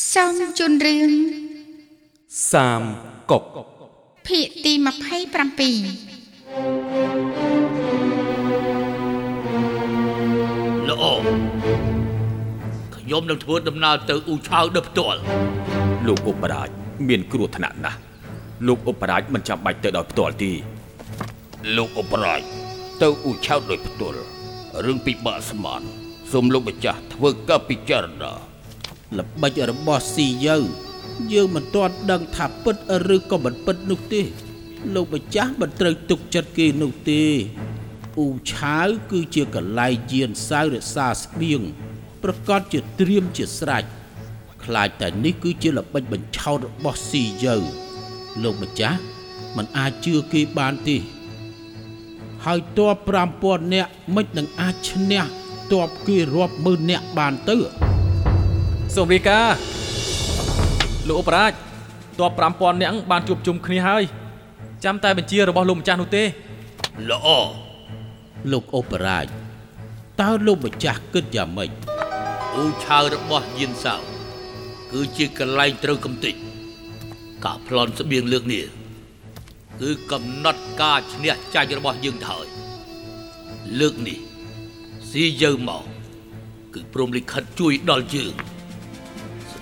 សូមជូនរឿងសាមកុកភាគទី27ល្អខ្ញុំនឹងធ្វើដំណើរទៅអ៊ូឆៅដើផ្ទាល់លោកឧបរាជមានគ្រោះថ្នាក់ណាស់លោកឧបរាជមិនចាំបាច់ទៅដោយផ្ទាល់ទេលោកអបរាជទៅអ៊ូឆៅដោយផ្ទាល់រឿងពិបាកស្មានសូមលោកម្ចាស់ធ្វើការពិចារណា ល្បិចរបស់ស៊ីយើយើងមិនទាន់ដឹងថាពិតឬក៏មិនពិតនោះទេលោកម្ចាស់មិនត្រូវទុកចិត្តគេនោះទេអ៊ូឆាវគឺជាកន្លែងយានសាវរក្សាស្បៀងប្រកាសជាត្រៀមជាស្រេចខ្លាចតែនេះគឺជាល្បិចបញ្ឆោតរបស់ស៊ីយើលោកម្ចាស់មិនអាចជឿគេបានទេហើយតប5000នាក់មិននឹងអាចឈ្នះតបគេរាប់ម៉ឺននាក់បានទៅ សូមរាយការណ៍លោកឧបរាជតប5000នាក់បានជួបជុំគ្នាហើយចាំតែបញ្ជារបស់លោកម្ចាស់នោះទេល្អលោកអូបរាជតើលោកម្ចាស់គិតយ៉ាងម៉េចអ៊ូឆៅរបស់យានសាវគឺជាកន្លែងត្រូវកំទេចការប្លន់ស្បៀងលើកនេះគឺកំណត់ការឈ្នះចាញ់របស់យើងទៅហើយលើកនេះស៊ីយើងមកគឺព្រមលិខិតជួយដល់យើង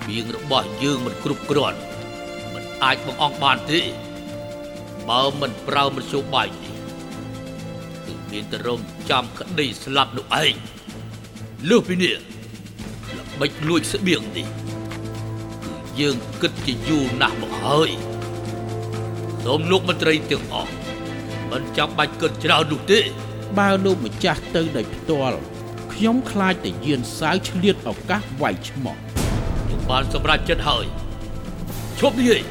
ស្បៀងរបស់យើងមិនគ្រប់គ្រាន់មិនអាចបង្អង់បានទេបើមិនប្រើមធ្យោបាយនេះគឺមានតែរងចាំក្តីស្លាប់នោះឯងលើសពីនេះល្បិចលួចស្បៀងនេះគឺយើងគិតជាយូរណាស់មកហើយសូមលោកមន្ត្រីទាំងអស់មិនចាំបាច់គិតច្រើននោះទេ បើលោកម្ចាស់ទៅដោយផ្ទាល់ខ្ញុំខ្លាចតែយានសាវឆ្លៀតឱកាសវាយឆ្មក់ យើងបានសម្រេចចិត្តហើយឈប់និយាយ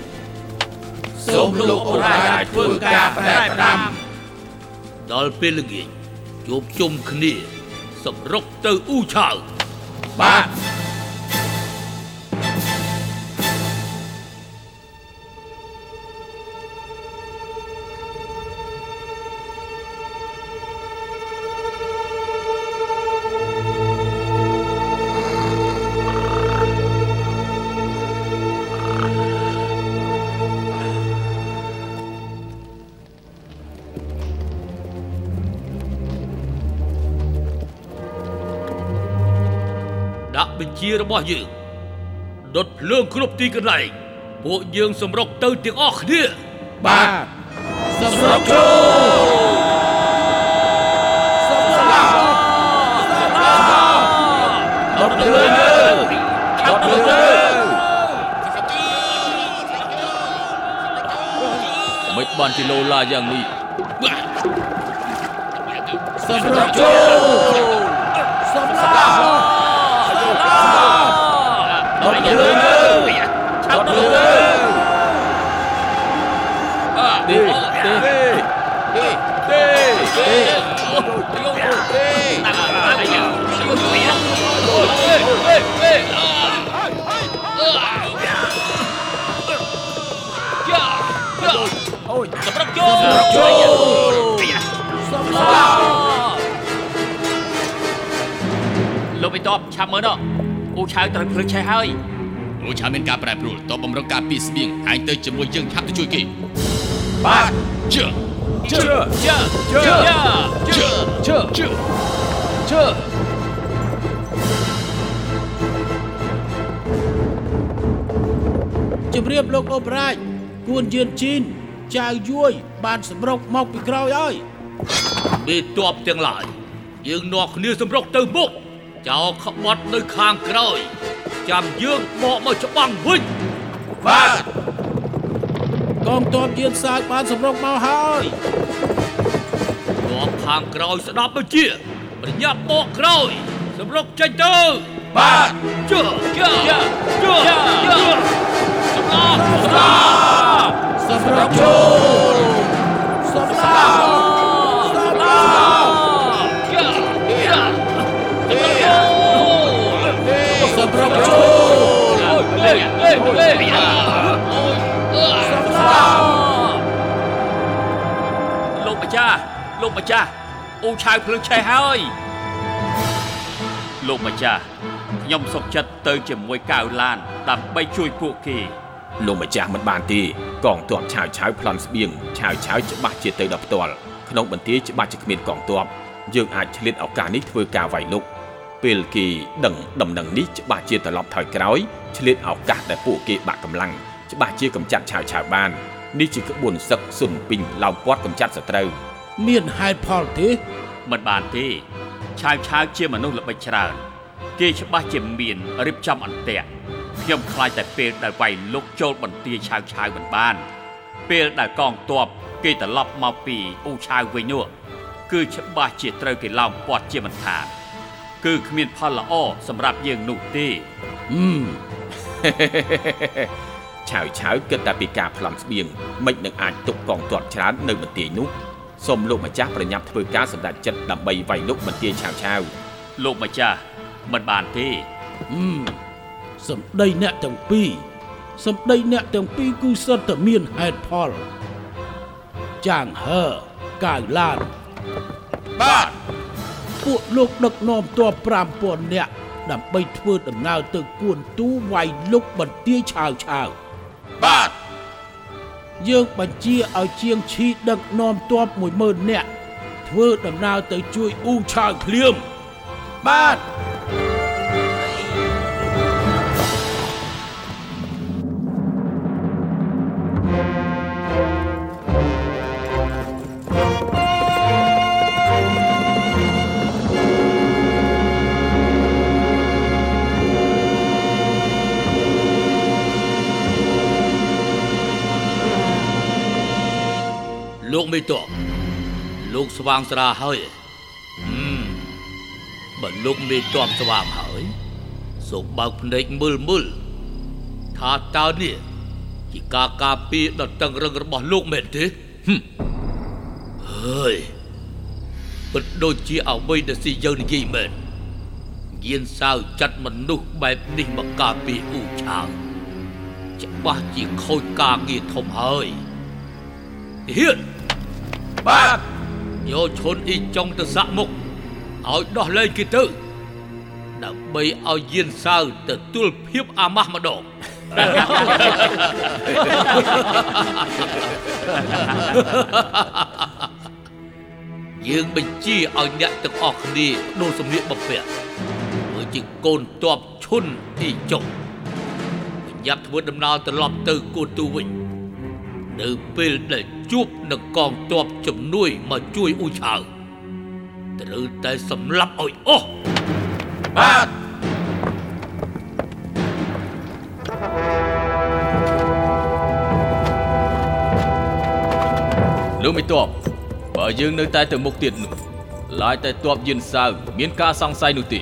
សូមលោកអូរាជធ្វើការផ្ដែផ្ដាំដល់ពេលល្ងាចជួបជុំគ្នា សម្រុកទៅអ៊ូឆៅបាទ របស់យើងដុតភ្លើងគ្រប់ទីកន្លែងពួកយើងសម្រុកទៅទាំងអស់គ្នាបាទសម្រាប់ចូលសម្រាប់ដុតភ្លើងដុតភ្លើងមិនបា នជាលោឡាយ៉ាងនេះសម្រាប់ចូលសម្រាប់ដុតភ្លើងដុតភ្លើងទេទេសម្រាប់ចូលលោកបិតបឆាប់មើលនោះ អ៊ូឆៅត្រូវភ្លើងឆេះហើយអ៊ូឆាមានការប្រែប្រួលតបបំរុងការពីស្បៀងឯងទៅជាមួយយើងឆាប់ទៅជួយគេបាទជឿជឿជឿជឿជឿជឿជឿជឿជម្រាបលោកអូបរាជគួនយានជីនចៅយួយបានសម្រុកមកពីក្រោយហើយមេតបទាំងឡាយយើងនាំគ្នាសម្រុកទៅមុខ ចោលក្បត់នៅខាងក្រោយ ចាំយើងបកមកច្បាំងវិញបាទកងទ័ពយានសាយបានសម្រុកមកហើយតបខាងក្រោយស្ដាប់ទៅជាប្រញាប់បកក្រោយ សម្រុកចេញទៅបាទជឿជឿជឿជឿជឿសម្រាប់សម្រាប់សម្រុកចូលសម្រាប់ លោកម្ចាស់អ៊ូឆៅភ្លើងឆេះហើយលលោកម្ចាស់ខ្ញុំសុខចិត្តទៅជាមួយកៅឡានដើម្បីជួយពួកគេលោកម្ចាស់មិនបានទេកងទ័ពឆាវឆាវប្លន់ស្បៀងឆាវឆាវច្បាស់ជាទៅដល់ផ្ទាល់ក្នុងបន្ទាយច្បាស់ជាគ្មានកងទ័ពយើងអាចឆ្លៀតឱកាសនេះធ្វើការវាយលុកពេលគេដឹងដំណឹងនេះច្បាស់ជាត្រឡប់ថយក្រោយឆ្លៀតឱកាសដែលពួកគេបាក់កម្លាំងច្បាស់ជាកំចាត់ឆាវឆាវបាននេះជាក្បួនសឹកស៊ុនពីងឡោមព័ទ្ធកំចាត់សត្រូវ មានហេតុផលទេ មិនបានទេឆាវឆាវជាមនុស្សល្បិចច្រើន គេច្បាស់ជាមានរៀបចំអន្ទាក់ខ្ញុំខ្លាចតែពេលដែលវាយលុកចូលបន្ទាយឆាវឆាវមិនបាន ពេលដែលកងទ័ពគេត្រឡប់មកពីអ៊ូឆាវវិញនោះគឺច្បាស់ជាត្រូវគេឡោមព័ទ្ធជាមិនខានគឺគ្មានផលល្អសម្រាប់យើងនោះទេហឹមឆាវឆាវគិតតែពីការប្លន់ស្បៀងមិននឹងអាចទប់កងទ័ពច្រើននៅបន្ទាយនោះ សូមលោកម្ចាស់ប្រញាប់ធ្វើការសម្រេចចិត្តដើម្បីវាយលុកបន្ទាយឆាវឆាវលោកម្ចាស់មិនបានទេហឹមសំដីអ្នកទាំងពីរសំដីអ្នកទាំងពីរគឺសុទ្ធតែមានហេតុផលចាងហើកៅឡានបាទពួកលោកដឹកនាំទ័ព5000នាក់ដើម្បីធ្វើដំណើរទៅគួនទូវាយលុកបន្ទាយឆាវឆាវបាទ យើងបញ្ជាឲ្យជាងឈីដឹកនាំទ័ព10000នាក់ធ្វើដំណើរទៅជួយអ៊ូឆាវភ្លាមបាទ លោកមេតបលោកស្វាងស្រាហើយហឹមបើលោកមេតបស្វាងហើយសូមបើកភ្នែកមើលមើលថាតើនេះជាការការពារដ៏តឹងរឹងរបស់លោកមែនទេហឹមហើយពិតដូចជាអ្វីដែលស៊ីយើងនិយាយមែនយានសាវចាត់មនុស្សបែបនេះមកការពារអ៊ូឆាវច្បាស់ជាខូចការងារធំហើយហ៊ាន បាទយកឈុនអ៊ីចុងទៅសាក់មុខឲ្យដោះលែងគេទៅដើម្បីឲ្យយានសាវទទួលភាពអាម៉ាស់ម្ដងយើងបញ្ជាឲ្យអ្នកទាំងអស់គ្នាបដូរសម្លៀកបំពាក់ធ្វើជាកូនតបឈុនអ៊ីចុងប្រញាប់ធ្វើដំណើរត្រឡប់ទៅកូនទូវិញនៅពេលដែល ជួបនឹងកងទ័ពជំនួយមកជួយអ៊ូឆាវត្រូវតែសម្លាប់ឲ្យអស់បាទលោកមេតបបើយើងនៅតែទៅមុខទៀតនោះឡាយតែតបយិនសាវមានការសង្ស័យនោះទេ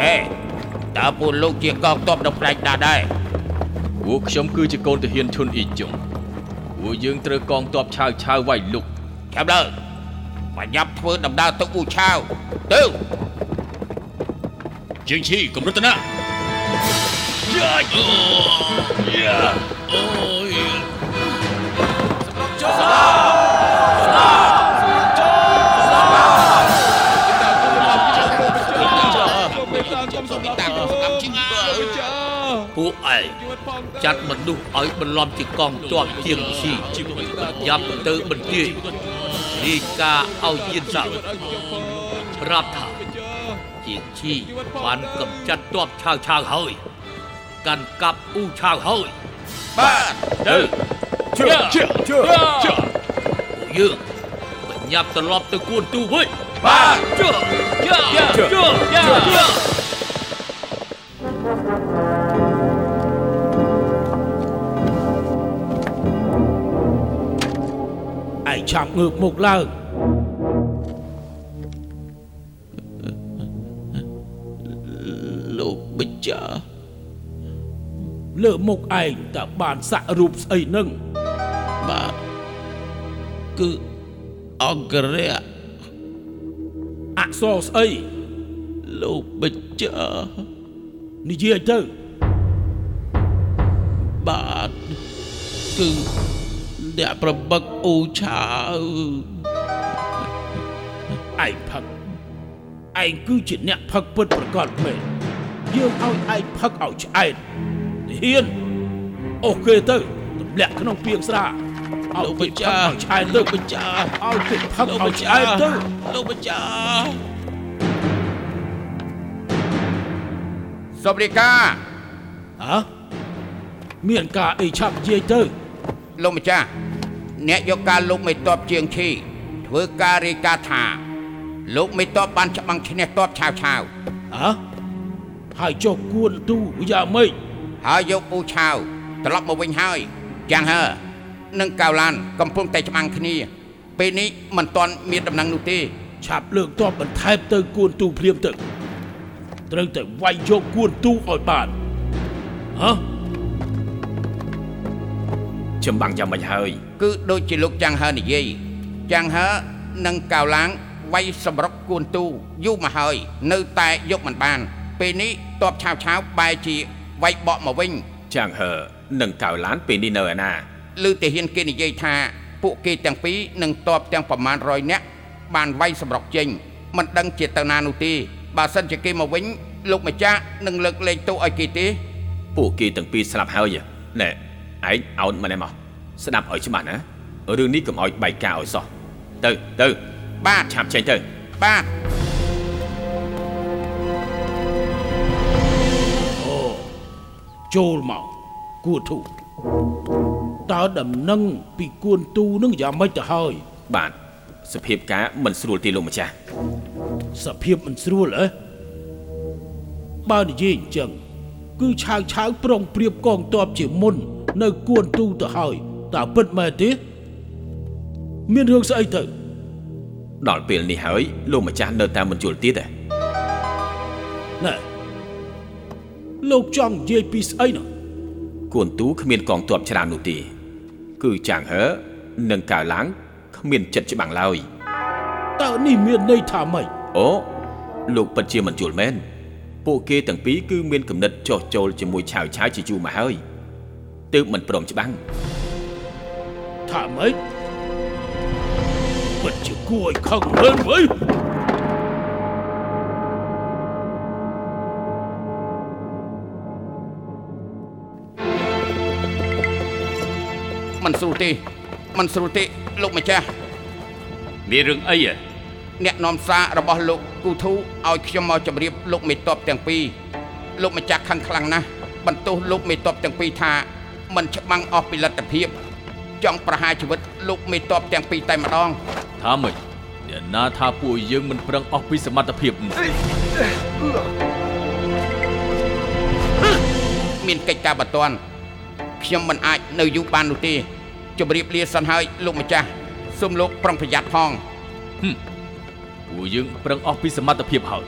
អេតើពួកលោកជាកងទ័ពដ៏ប្លែកណាស់ដែរ ពួកខ្ញុំគឺជាកូនទាហានឈុនអ៊ីចុងពួកយើងត្រូវកងទ័ពឆាវឆាវវាយលុកចាំលើបញ្ញាប់ធ្វើដំណើរទៅអ៊ូឆាវទៅជាងឈីកំរតនាយ៉ាអូយ៉ាអូយ ចាត់មនុស្សឲ្យបន្លំជាកងទ័ពជាងឈីយ៉ាប់ទៅបន្ទាយរាយការណ៍ឲ្យយានសាវប្រាប់ថាជាងឈីបានកំចាត់ទ័ពឆាវឆាវហើយកាន់កាប់អ៊ូឆាវហើយបាទទៅជឿជឿជឿជឿពួកយើងបញ្ញាប់ត្រឡប់ទៅគួនទូវិញបាទជឿជឿជឿជឿ ឆាប់ងើបមុខឡើងលោកម្ចាស់លើមុខឯងតើបានសាក់រូបស្អីនឹងបាទគឺអង្គរៈអក្សរស្អីលោកម្ចាស់និយាយទៅបាទគឺ អ្នកប្របឹកអ៊ូឆាវឯងផឹកឯងគឺជាអ្នកផឹកពិតប្រកបមែនយើងឲ្យឯងផឹកឲ្យឆ្អែតហ៊ានអូខេទៅទម្លាក់ក្នុងពាងស្រាឲ្យលោកគេម្ចាស់ផឹកឲ្យឆ្អែតទៅលោកម្ចាស់ឲ្យគេផឹកឲ្យឆ្អែតទៅលោកម្ចាស់សុបរិកាហ៎មានការអីឆាប់និយាយទៅ លោកម្ចាស់អ្នកយកការលោកមេតបជាងឈីធ្វើការរាយការណ៍ថាលោកមេតបបានច្បាំងឈ្នះតបឆាវឆាវហ៎ហើយចុះគួនទូយ៉ាងម៉េចហើយយកអ៊ូឆាវត្រឡប់មកវិញហើយយ៉ាងហើនិងកៅឡានកំពុងតែច្បាំងគ្នា ពេលនេះមិនទាន់មានដំណឹងនោះទេឆាប់លើកតបបន្ថែមទៅគួនទូភ្លាមទៅត្រូវតែវាយយកគួនទូឲ្យបានហ៎ ចម្បាំងយ៉ាងម៉េចហើយ គឺដូចជាលោកចាំងហើនិយាយចាំងហើនិងកៅឡាងវាយសម្រុកគួនទូយូរមកហើយ នៅតែយកមិនបាន ពេលនេះតបឆាវឆាវបែរជាវាយបកមកវិញចាងហឺនិងកៅឡានពេលនេះនៅឯណាឬទាហានគេនិយាយថាពួកគេទាំងពីរនឹងតបទាំងប្រមាណ100នាក់បានវាយសម្រុកចេញមិនដឹងជាទៅណានោះទេបើសិនជាគេមកវិញលោកម្ចាស់នឹងលើកលែងទោសឲ្យគេទេ ពួកគេទាំងពីរស្លាប់ហើយណែ ឯងអោនម្នាក់មកស្ដាប់ឲ្យច្បាស់ណារឿងនេះកុំឲ្យបែកការឲ្យសោះទៅទៅបាទឆាប់ចេញទៅបាទចូលមកគួនទូតើដំណឹងពីគួនទូនឹងយ៉ាងម៉េចទៅហើយ បាទសភាពការមិនស្រួលទេលោកម្ចាស់សភាពមិនស្រួលអេបើនិយាយអញ្ចឹង គឺឆាវឆាវប្រុងប្រៀបកងទ័ពជាមុន នៅគួនទូទៅហើយតើពិតមែនទេមានរឿងស្អីទៅដល់ពេលនេះហើយលោកម្ចាស់នៅតែមិនយល់ទៀតទេណែលោកចង់និយាយពីស្អីនោះគួនទូគ្មានកងទ័ពច្រើននោះទេគឺចាងហឺនិងកៅឡាងគ្មានចិត្តច្បាំងឡើយតើនេះមានន័យថាម៉េចអូលោកពិតជាមិនយល់មែនពួកគេទាំងពីរគឺមានគំនិតចោះចូលជាមួយឆាវឆាវជាយូរមកហើយ ទើបមិនព្រមច្បាំងថាម៉េចពិតជាគួរឲ្យខឹងមែនវៃមិនស្រួលទេមិនស្រួលទេលោកម្ចាស់មានរឿងអីហ៎អ្នកនាំសាររបស់លោកគូធូឲ្យខ្ញុំមកជម្រាបលោកមេតបទាំងពីរលោកម្ចាស់ខឹងខ្លាំងណាស់បន្ទោសលោកមេតបទាំងពីរថា មិនច្បាំងអស់ពីលទ្ធភាព ចង់ប្រហារជីវិតលោកមេតបទាំងពីរតែម្ដងថាម៉េចអ្នកណាថាពួកយើងមិនប្រឹងអស់ពីសមត្ថភាពនោះមានកិច្ចការបន្ទាន់ខ្ញុំមិនអាចនៅយូរបាននោះទេជម្រាបលាសិនហើយលោកម្ចាស់សូមលោកប្រុងប្រយ័ត្នផងពួកយើងប្រឹងអស់ពីសមត្ថភាពហើយ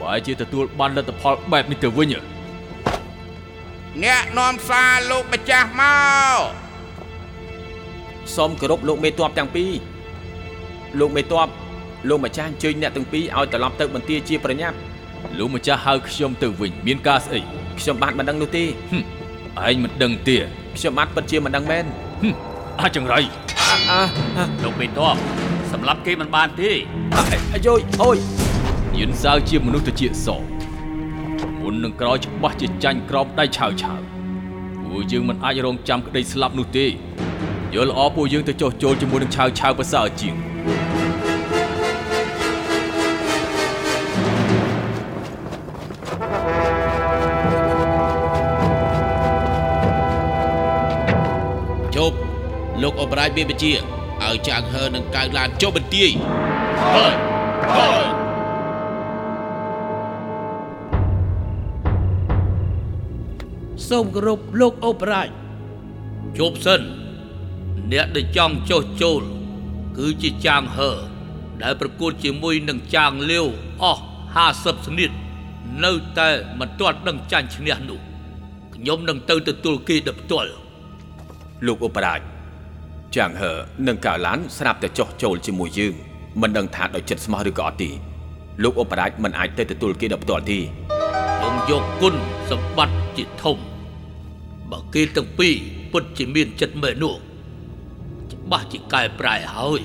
បើជាទទួលបានលទ្ធផលបែបនេះទៅវិញហ៎ អ្នកនាំសារលោកម្ចាស់មកសូមគោរពលោកមេតបទាំងពីរលោកមេតបលោកម្ចាស់អញ្ជើញអ្នកទាំងពីរឲ្យត្រឡប់ទៅបន្ទាជាប្រញាប់លោកម្ចាស់ហៅខ្ញុំទៅវិញមានការស្អីខ្ញុំបាទមិនដឹងនោះទេហឹមឯងមិនដឹងទេខ្ញុំបាទពិតជាមិនដឹងមែនហឹមអាចង្រៃអាលោកមេតបសម្រាប់គេមិនបានទេអាយយអូយយិនសាវជាមនុស្សទៅជាស មុននឹងក្រោយច្បាស់ជាចាញ់ក្រោមដៃឆាវឆាវពួកយើងមិនអាចរងចាំក្តីស្លាប់នោះទេយល់ល្អពួកយើងទៅចោះចូលជាមួយនឹងឆាវឆាវប្រសើរជាងជប់លោកអបរាយមានបញ្ជាឲ្យចាងហើនឹងកៅឡានចុះបន្ទាយ សូមគោរពលោកអូបរាជជប់សិនអ្នកដែលចង់ចុះចូលគឺជាចាងហើដែលប្រកួតជាមួយនឹងចាងលាវអស់50ស្និតនៅតែមិនទាន់ដឹងចាញ់ឈ្នះនោះខ្ញុំនឹងទៅទទួលគេដល់ផ្ទាល់លោកឧបរាជចាងហឺនិងកៅឡានស្រាប់តែចោះចូលជាមួយយើងមិនដឹងថាដោយចិត្តស្មោះឬក៏អត់ទេលោកឧបរាជមិនអាចទៅទទួលគេដល់ផ្ទាល់ទេខ្ញុំយកគុណសម្បត្តិជាធំ បើគេទាំងពីរពិតជាមានចិត្តមេនោះច្បាស់ជាកែប្រែហើយ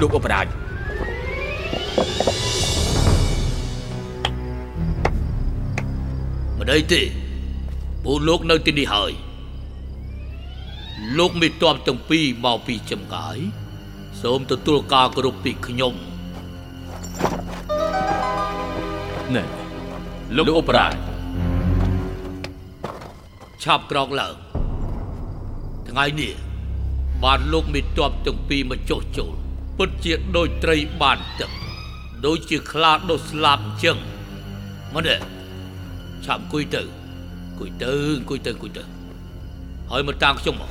លោកអបរាជម្ដីទេពូលោកនៅទីនេះហើយលោកមេតបទាំងពីរមកពីចម្ងាយសូមទទួលការគោរពពីខ្ញុំ ណែលោកឧបរាជឆាប់ក្រោកឡើងថ្ងៃនេះបានលោកមេតបទាំងពីរមកចុះចូលពិតជាដូចត្រីបានទឹកដូចជាខ្លាដុសស្លាប់អញ្ចឹងមកនេះឆាប់អង្គុយទៅអង្គុយទៅអង្គុយទៅអង្គុយទៅហើយមកតាមខ្ញុំមក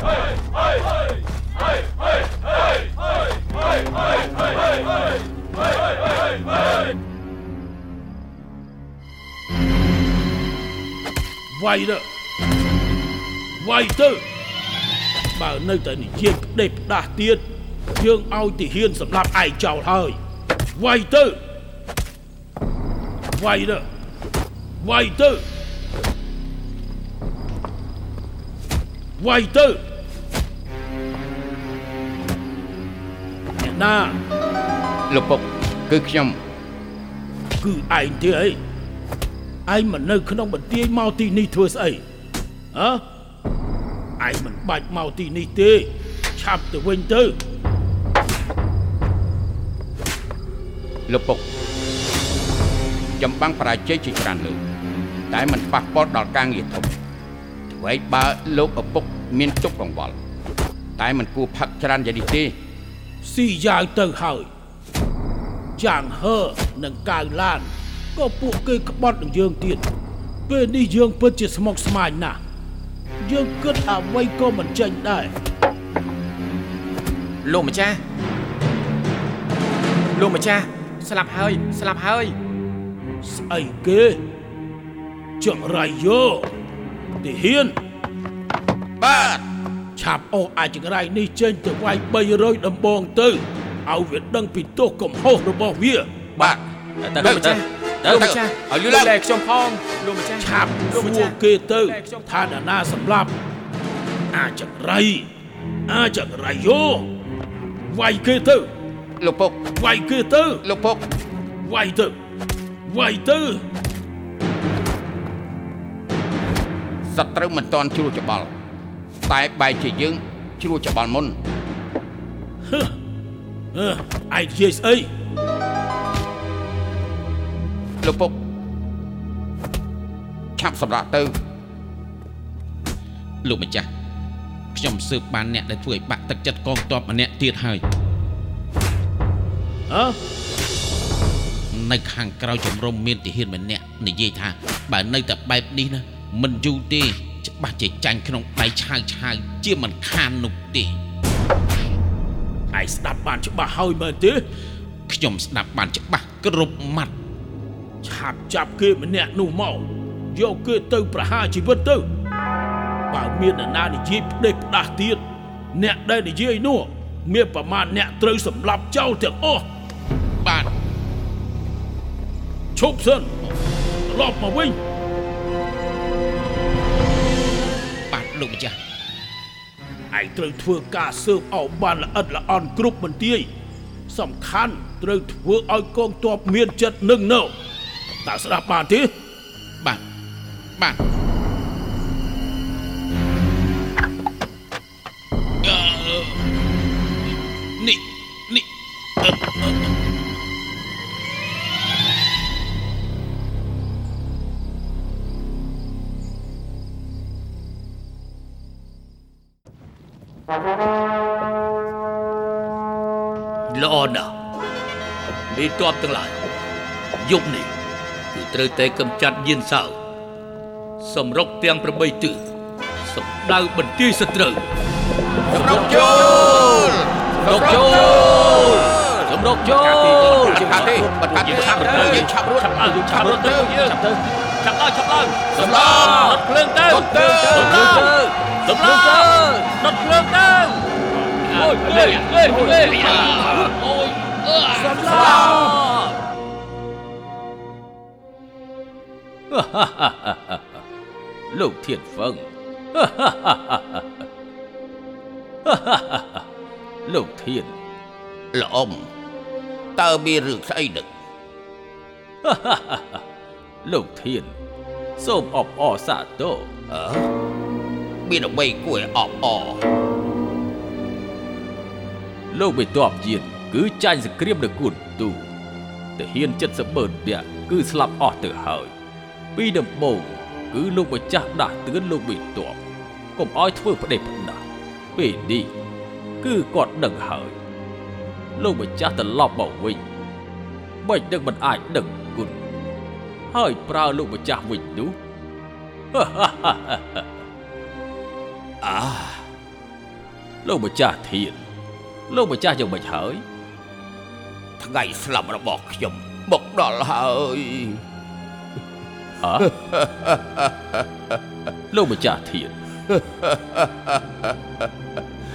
វាយទៅវាយទៅបើនៅតែនិយាយផ្ដេសផ្ដាស់ទៀតយើងឲ្យទីហ៊ានសម្រាប់ឯងចោលហើយវាយទៅវាយទៅវាយទៅ វាយទៅអ្នកណាលោកពុកគឺខ្ញុំគឺឯងទេអីឯងមិននៅ ក្នុងបន្ទាយមកទីនេះធ្វើស្អីហ៎ឯងមិនបាច់មកទីនេះទេឆាប់ទៅវិញទៅលោកពុកចំបាំងបរាជ័យជាច្រើនលើកតែมันប៉ះពាល់ដល់ការងារធំ អ្វីបើលោកឪពុកមានទុកកង្វល់តែมันគួរផឹកច្រើនយ៉ាងនេះទេស៊ីយ៉ាវទៅហើយយ៉ាងហឺនឹងកៅឡានក៏ពួកគេក្បត់នឹងយើងទៀតពេលនេះយើងពិតជាស្មុគស្មាញណាស់យើងគិតអ្វីក៏មិនចេញដែរលោកម្ចាស់លោកម្ចាស់ស្លាប់ហើយស្លាប់ហើយស្អីគេចង្រៃយោ ទីហ៊ានបាទឆាប់អូសអាចចង្រៃនេះចេញទៅវាយ300ដំបងទៅឲ្យវាដឹងពីទោសកំហុសរបស់វាបាទទៅលោកម្ចាស់ទៅលោកម្ចាស់ឲ្យលឺឡើងលែខ្ញុំផងលោកម្ចាស់ឆាប់លោសួកម្រចាស់គេទៅថានរណាសម្លាប់អាចង្រៃអាចង្រៃយោវាយគេទៅលោកពុកវាយគេទៅលោកពុកវាយទៅវាយទៅ សត្រូវមិនតាន់ជ្រួលច្បល់តែបែរជាយើងជ្រួលច្បល់មុនអឺឯងនិយាយស្អីលោកពុកឆាប់សម្រាប់ទៅលោកម្ចាស់ខ្ញុំស៊ើបបានអ្នកដែលធ្វើឲ្យបាក់ទឹកចិត្តកងទ័ពម្នាក់ទៀតហើយហ៎នៅខាងក្រៅជំរំមានទាហានម្នាក់និយាយថាបើនៅតែបែបនេះណា មិនយូរទេច្បាស់ជាចាញ់ក្នុងដៃឆាវឆាវជាមិនខាននោះទេឯងស្ដាប់បានច្បាស់ហើយមែនទេខ្ញុំស្ដាប់បានច្បាស់គ្រប់ម៉ាត់ឆាប់ចាប់គេម្នាក់នោះមកយកគេទៅប្រហារជីវិតទៅបើមាននរណានិយាយផ្ដេសផ្ដាស់ទៀតអ្នកដែលនិយាយនោះមានប្រមាណអ្នកត្រូវសម្លាប់ចោលទាំងអស់បាទឈប់សិនត្រឡប់មកវិញ លោកម្ចាស់ឯងត្រូវធ្វើការស៊ើបអោបបានល្អិតល្អន់គ្រប់បន្ទាយសំខាន់ត្រូវធ្វើឲ្យកងទ័ពមានចិត្តនឹងនៅតើស្ដាប់បានទេបាទបាទអឺនេះ មេតបទាំងឡាយយប់នេះគឺត្រូវតែកំចាត់យានសៅសម្រុកទាំង8ទិសសម្ដៅបន្ទាយសត្រូវសម្រុកចូលសម្រុកចូលសម្រុកចូលជាផាទេបတ်ផាទេឆាប់ទៅយើងឆាប់រួចឆាប់ឡើងឆាប់រត់ទៅយើងឆាប់ទៅឆាប់ឡើងឆាប់ឡើងសម្លងដុតភ្លើងទៅដុតភ្លើងទៅសម្លងសម្លងដុតភ្លើងទៅអូយលេលេលេអូយសម្លង លោកធានហ្វឹងលោកធានល្អអ៊ំតើមានរឿងស្អីដឹកលោកធានសូមអបអរសាទរអើមានអ្វីគួរឲ្យអបអរលោកបិទបយានគឺចាញ់សង្គ្រាមនៅគួនទូទាហាន70នាក់គឺស្លាប់អស់ទៅហើយ ពីដំបូងគឺលោកម្ចាស់ដាស់តឿនលោកបិទបកុំឲ្យធ្វើផ្ដេសផ្ដាស់ពេលនេះគឺគាត់ដឹងហើយលោកម្ចាស់ត្រឡប់មកវិញមិនដឹងមិនអាចដឹងគុណហើយប្រើលោកម្ចាស់វិញនោះអាលោកម្ចាស់ធានលោកម្ចាស់យ៉ាងម៉េចហើយថ្ងៃស្លាប់របស់ខ្ញុំមកដល់ហើយ ហ៎លោកម្ចាស់ធាន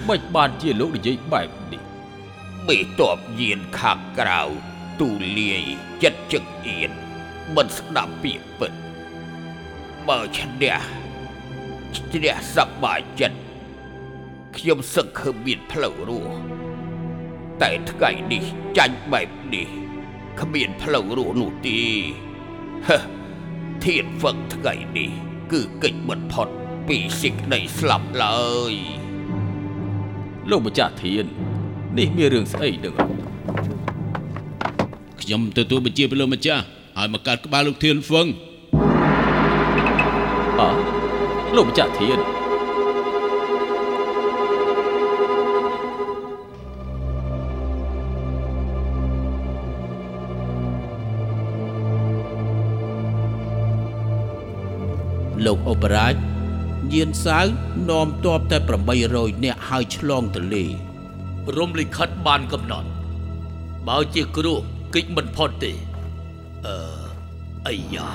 មិនបានជាលោកនិយាយបែបនេះមេតបយានខាងក្រៅទូលាយចិត្តជឹកអៀនមិនស្ដាប់ពាក្យពិតបើឈ្នះឈ្នះសប្បាយចិត្តខ្ញុំសឹកឃើញមានផ្លូវរស់តែថ្ងៃនេះចាញ់បែបនេះគ្មានផ្លូវរស់នោះទេហឺ ធានវឹកថ្ងៃនេះ គឺកិច្ចបំផុតពីសេចក្តីស្លាប់ឡើយលោកម្ចាស់ធាន នេះមានរឿងស្អីដឹងខ្ញុំទទួលបញ្ជាពីលោកម្ចាស់ឲ្យមកកាត់ក្បាលលោកធានហ្វឹងអើលោកម្ចាស់ធាន លោកអូបរាជយានសាវនាំទ័ពតែ800នាក់ហើយឆ្លងទន្លេរំលិខិតបានកំណត់បើជាគ្រោះគេចមិនផុតទេអឺអាយ៉ា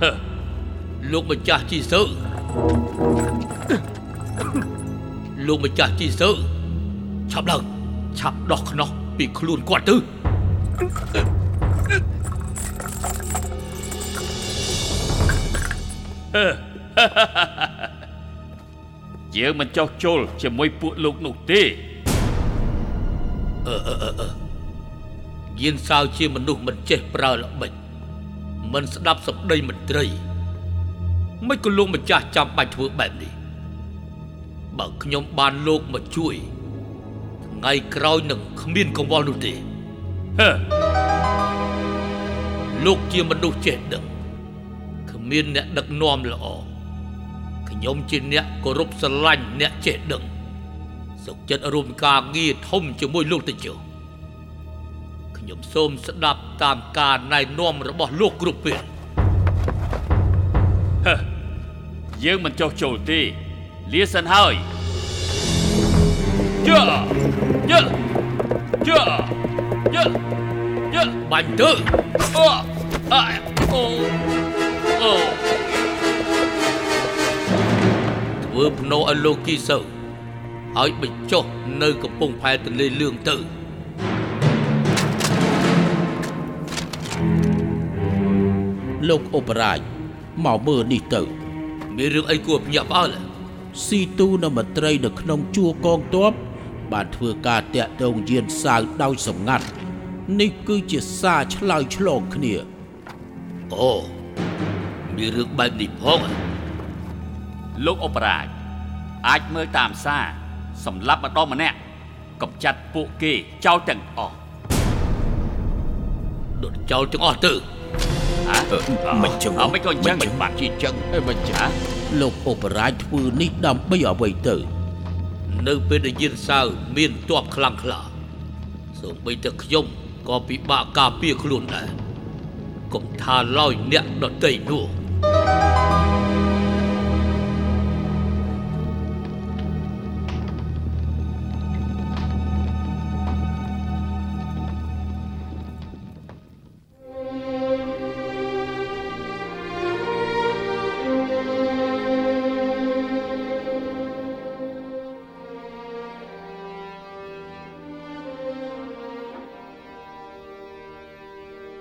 ហឺលោកម្ចាស់ជីសើលោកម្ចាស់ជីសើឆាប់ឡើងឆាប់ដោះខ្នោះពីខ្លួនគាត់ទៅ យើងមិនចោះចូលជាមួយពួកលោកនោះទេយានសាវជាមនុស្សមិនចេះប្រើល្បិចមិនស្ដាប់សម្ដីមន្ត្រីមិនក៏លោកម្ចាស់ចាំបាច់ធ្វើបែបនេះបើខ្ញុំបានលោកមកជួយថ្ងៃក្រោយនឹងគ្មានកង្វល់នោះទេហឺលោកជាមនុស្សចេះដឹងគ្មានអ្នក ដឹកនាំល្អខ្ញុំជាអ្នកគោរពស្រឡាញ់អ្នកចេះដឹងសុខចិត្តរួមការងារធំជាមួយលោកទៅចុះខ្ញុំសូមស្ដាប់តាមការណែនាំរបស់លោកគ្រប់ពេលហឺយើងមិនចោះចូលទេលាសិនហើយយើយើយើយើយើបាញ់ទៅអូអាអូ អូធ្វើភ្នោឲ្យលោកគីសើឲ្យបញ្ចុះនៅកំពង់ផែទន្លេលឿងទៅលោកអូបរាជមកមើលនេះទៅ មានរឿងអីគួរភ្ញាក់ផ្អើលស៊ីទូនៅមន្ត្រីនៅក្នុងជួរកងទ័ពបានធ្វើការតាក់ទងយានសាវដោយសម្ងាត់ នេះគឺជាសារឆ្លើយឆ្លងគ្នាអូ មានរឿងបែបនេះផងលោកអបរាជអាចមើលតាមសារសម្រាប់ម្ដងម្នាក់កំចាត់ពួកគេចោលទាំងអស់ដុតចោលទាំងអស់ទៅហ៎អឺមិនចឹងអមិនក៏អញ្ចឹងមិនបាត់ជាចឹងអេមិនចាលោកអូបរាជធ្វើនេះដើម្បីអ្វីទៅ នៅពេលដែលយានសាវមានទ័ពខ្លាំងក្លាសូម្បីតែខ្ញុំក៏ពិបាកការពារខ្លួនដែរកុំថាឡើយអ្នកដតីនោះ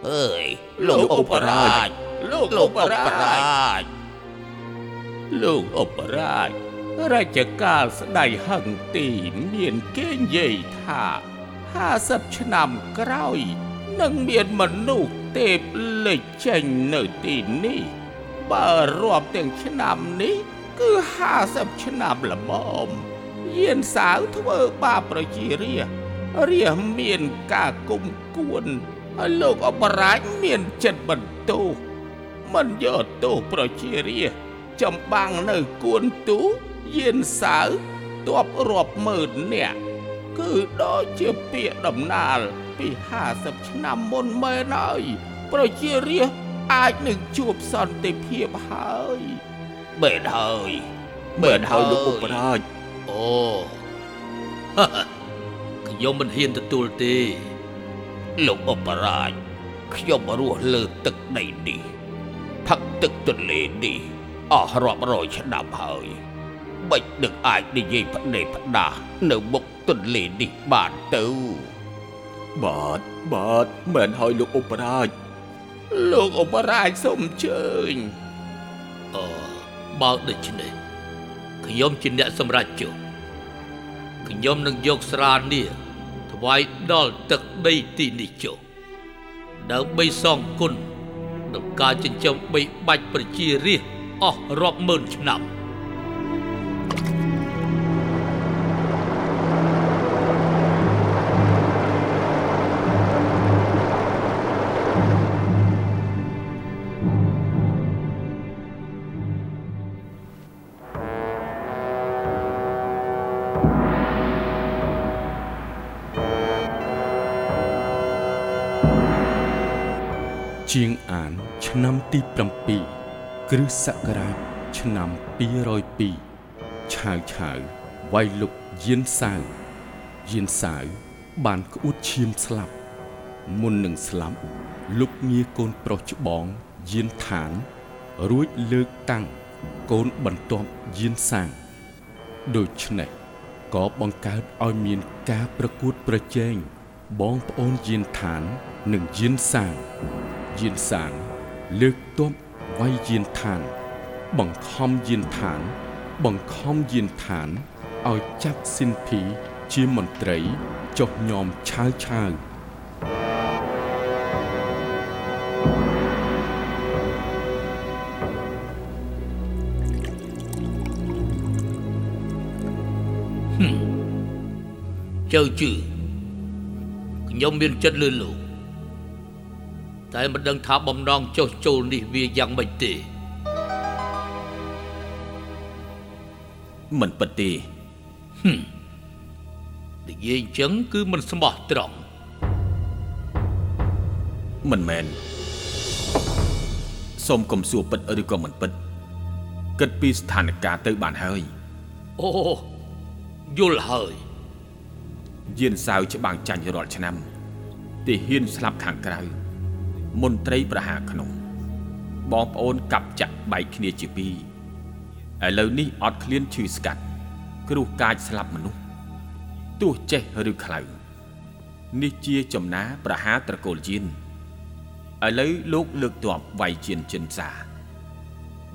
អើយលោកឧបរាជលោក លោកឧបរាជលោកអបរាជរាជការស្ដេចហឹងទីមានគេនិយាយថា50ឆ្នាំក្រោយនឹងមានមនុស្សទេពលេចចេញនៅទីនេះបើរាប់ទាំងឆ្នាំនេះគឺ50ឆ្នាំល្មមយានសាវធ្វើបាបប្រជារាស្ត្ររាស្ត្រមានការគុំគួនហើយលោកអបរាជមានចិត្តបន្ទោស មិនយកទោសប្រជារាស្ត្រចំបាំងនៅគួនទូយានសាវទ័ពរាប់ម៉ឺននាក់គឺដូចជាពាក្យដំណាលពី50ឆ្នាំមុនមែនហើយប្រជារាស្ត្រអាចនឹងជួបសន្តិភាពហើយមែនហើយមែនហើយលោកឧបរាជអូខ្ញុំមិនហ៊ានទទួលទេលោកឧបរាជខ្ញុំរស់លើទឹកដីនេះ ផឹកទឹកទន្លេនេះអស់រាប់រយឆ្នាំហើយបិចនឹងអាចនិយាយផ្ដេផ្ដាស់នៅមុខទន្លេនេះបានទៅបាទបាទមែនហើយលោកឧបរាជលោកឧបរាជសូមអញ្ជើញអឺបើដូច្នេះខ្ញុំជាអ្នកសម្រេចចុះខ្ញុំនឹងយកស្រានេះថ្វាយដល់ទឹកដីទីនេះចុះដើម្បីសងគុណ ដល់ការចិញ្ចឹមបីបាច់ប្រជារាស្ត្រអស់រាប់ម៉ឺនឆ្នាំ ជាងអានឆ្នាំទី7គ្រិស្តសករាជឆ្នាំ202ឆាវឆាវវាយលុកយានសាវយានសាវបានក្អួតឈាមស្លាប់ មុននឹងស្លាប់លុកងារកូនប្រុសច្បងយានឋាន រួចលើកតាំងកូនបន្ទាប់យានសាងដូច្នេះក៏បង្កើតឲ្យមានការប្រកួតប្រជែងបងប្អូនយានឋាន និងយានសាង យានសាងលើកទ័ពវាយយានឋាន បង្ខំយានឋាន បង្ខំយានឋានឲ្យចាប់ស៊ីនភីជាមន្ត្រីចុះញោមឆាវឆាវចៅជឺខ្ញុំមានចិត្តលឿនលោក តែមិនដឹងថាបំណងចុះចូលនេះវាយ៉ាងម៉េចទេមិនពិតទេនិយាយអញ្ចឹងគឺមិនស្មោះត្រង់មិនមែនសូមកុំសួរពិតឬក៏មិនពិតគិតពីស្ថានភាពទៅបានហើយអូយល់ហើយយានសាវច្បាំងចាញ់រាល់ឆ្នាំ ទីហ៊ានស្លាប់ខាងក្រៅ មន្ត្រីប្រហារក្នុងបងប្អូនកាប់ចាក់បែកគ្នាជាពីរឥឡូវនេះអត់ឃ្លានឈឺស្កាត់ គ្រោះកាចស្លាប់មនុស្សទោះចេះឬខ្លៅនេះជាចំណាប្រហារត្រកូលយានឥឡូវលោកលើកទ័ពវាយជៀនចិនសា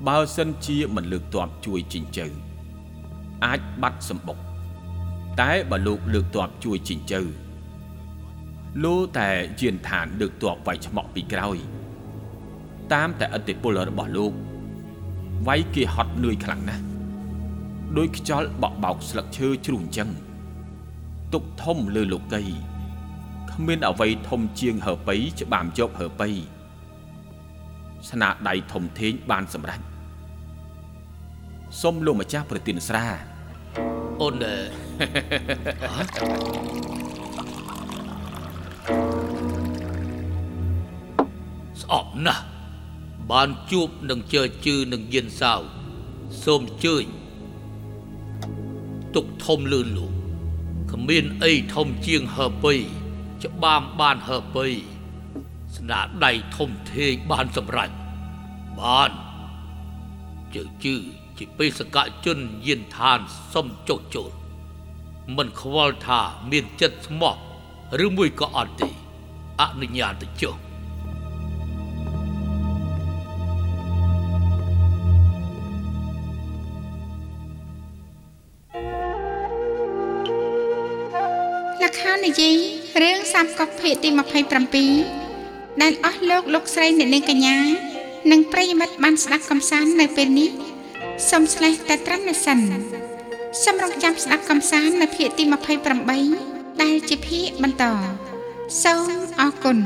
បើសិនជាមិនលើកទ័ពជួយជីងជើអាចបាត់សម្បុកតែបើលោកលើកទ័ពជួយជីងជើ លោតែយានឋានលើកទ័ពវាយឆ្មក់ពីក្រោយ តាមតែអតិពលរបស់លោកវាយគេហត់នឿយខ្លាំងណាស់ដោយខ្យល់បក់បោកស្លឹកឈើជ្រុះអញ្ចឹងទុកធំលើលោកីគ្មានអ្វីធំជាងហើប៉ីច្បាមយកហើប៉ីស្នាដៃធំធេងបានសម្រេចសូមលោកម្ចាស់ប្រទានស្រាអូនអឺ ស្អប់ណាស់បានជួបនឹងជើជឺនឹងយានសាវសូមអញ្ជើញទុកធំលឿនលោកគ្មានអីធំជាងហើពៃច្បាមបានហើពៃស្នាដៃធំធេងបានសម្រេចបានជើជឺជាបេសកជនយានឋានសុំចុះចូលមិនខ្វល់ថាមានចិត្តស្មោះឬមួយក៏អត់ទេអនុញ្ញាតទៅចុះ យាយរឿងសាមកុកភាគទី27ដែលអស់លោកលោកស្រីអ្នកនាងកញ្ញានិងប្រិយមិត្តបានស្ដាប់កំសាន្តនៅពេលនេះសូមឆ្លេះតែត្រឹមនេះសិនសូមរងចាំស្ដាប់កំសាន្តនៅភាគទី28ដែលជាភាគបន្តសូមអរគុណ